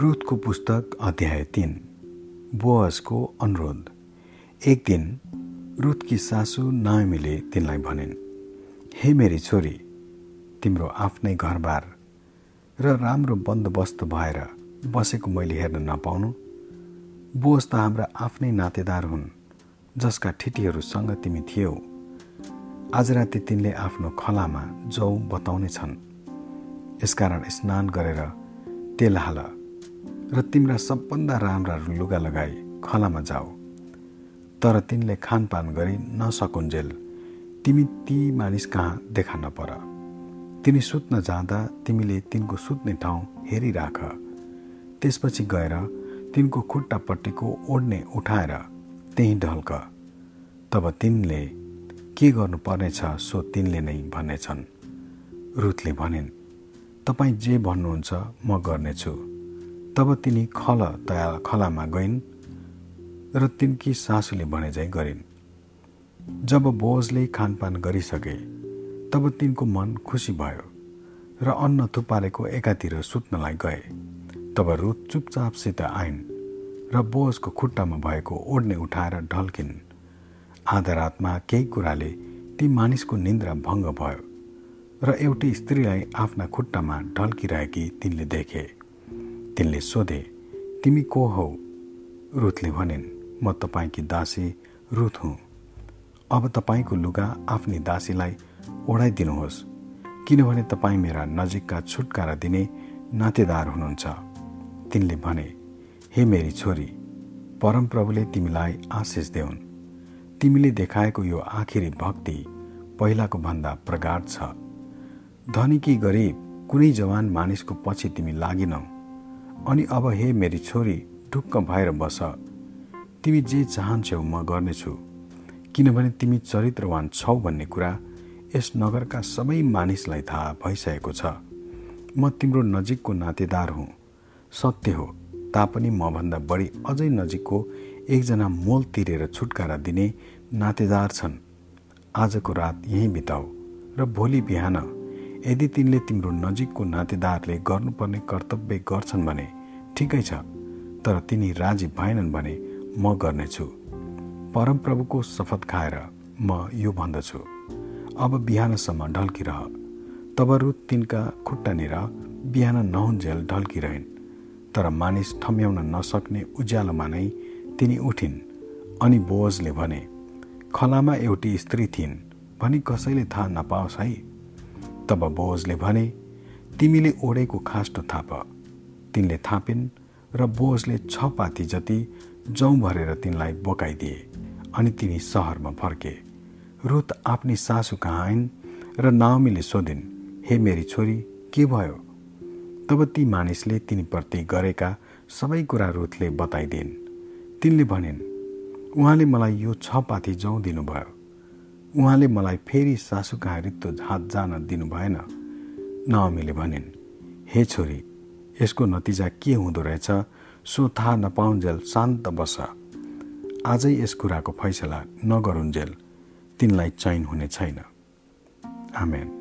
रुथको पुस्तक अध्याय तिन बोअसको अनुरोध। एक दिन रुथकी सासु नायमीले तिनलाई भनिन् हे मेरी छोरी तिम्रो आफ्नै घरबार र राम्रो बन्दोबस्त भएर बसेको मैले हेर्न नपाउनु। बोस त हाम्रा आफ्नै नातेदार हुन् जसका ठिटीहरूसँग तिमी थियौ। आज राति तिनले आफ्नो खलामा जौ बताउने छन् यसकारण स्नान गरेर तेल हाल र तिम्रा सबभन्दा राम्रा लुगा लगाई खलामा जाऊ। तर तिनले खानपान गरी नसकुन्जेल तिमी ती मानिस कहाँ देखा नपर तिनी सुत्न जाँदा तिमीले तिनको सुत्ने ठाउँ हेरिराख। त्यसपछि गएर तिनको खुट्टापट्टिको ओढ्ने उठाएर त्यहीँ ढल्क। तब तिनले के गर्नुपर्नेछ सो तिनले नै भन्नेछन्? रुथले भनिन् तपाईँ जे भन्नुहुन्छ म गर्नेछु। तब तिनी खल तया खलामा गइन् र तिनकी सासूले भने झैँ गरिन्। जब बोजले खानपान गरिसके तब तिनको मन खुसी भयो र अन्न थुपारेको एकातिर सुत्नलाई गए। तब रुत चुपचापसित आइन् र बोजको खुट्टामा भएको ओढ्ने उठाएर ढल्किन्। आधा रातमा केही कुराले ती मानिसको निन्द्रा भङ्ग भयो र एउटी स्त्रीलाई आफ्ना खुट्टामा ढल्किरहेकी तिनले देखे। तिनले सोधे तिमी को हौ? रुथले भनिन् म तपाईँकी दासी रुथ हुँ। अब तपाईँको लुगा आफ्नी दासीलाई ओढाइदिनुहोस् किनभने तपाईँ मेरा नजिकका छुटकारा दिने नातेदार हुनुहुन्छ। तिनले भने हे मेरी छोरी परमप्रभुले तिमीलाई आशिष देऊन् तिमीले देखाएको यो आखिरी भक्ति पहिलाको भन्दा प्रगाढ छ। धनी कि गरिब कुनै जवान मानिसको पछि तिमी लागिनौ। अनि अब हे मेरी छोरी ढुक्क भएर बस। तिमी जे चाहन्छौ म गर्नेछु। किनभने तिमी चरित्रवान छौ भन्ने कुरा यस नगरका सबै मानिसलाई थाहा भइसकेको छ। म तिम्रो नजिकको नातेदार हुँ। सत्य हो तापनि मभन्दा बढी अझै नजिकको एकजना मोल तिरेर छुटकारा दिने नातेदार छन्। आजको रात यहीँ बिताऊ र भोलि बिहान यदि तिनले तिम्रो नजिकको नातेदारले गर्नुपर्ने कर्तव्य गर्छन् भने ठिकै छ तर तिनी राजी भएनन् भने म गर्नेछु। परमप्रभुको शपथ खाएर म यो भन्दछु। अब बिहानसम्म ढल्किरह। तब रुत तिनका खुट्टानिर बिहान नहुन्जेल ढल्किरहन्। तर मानिस ठम्याउन नसक्ने उज्यालोमा नै तिनी उठिन् अनि बोजले भने खलामा एउटी स्त्री थिइन्। भनी कसैले थाहा नपाओस् है। तब बोजले भने तिमीले ओडेको खास्टो थाप। तिनले थापिन् र बोजले छ पाती जति जौँ भरेर तिनलाई बोकाइदिए अनि तिनी सहरमा फर्के। रुत आफ्नी सासु कहाँ आइन् र नाउमीले सोधिन् हे मेरी छोरी के भयो? तब ती मानिसले तिनीप्रति गरेका सबै कुरा रुथले बताइदिन्। तिनले भनिन् उहाँले मलाई यो छ पाथी जौँ दिनुभयो। उहाँले मलाई फेरि सासु कहाँ रित्तो हात जान दिनु भएन। नअमीले भनिन् हे छोरी यसको नतिजा के हुँदो रहेछ? सो थाहा नपाउन्जेल शान्त बस। आजै यस कुराको फैसला नगरुन्जेल तिनलाई चैन हुने छैन। आमेन।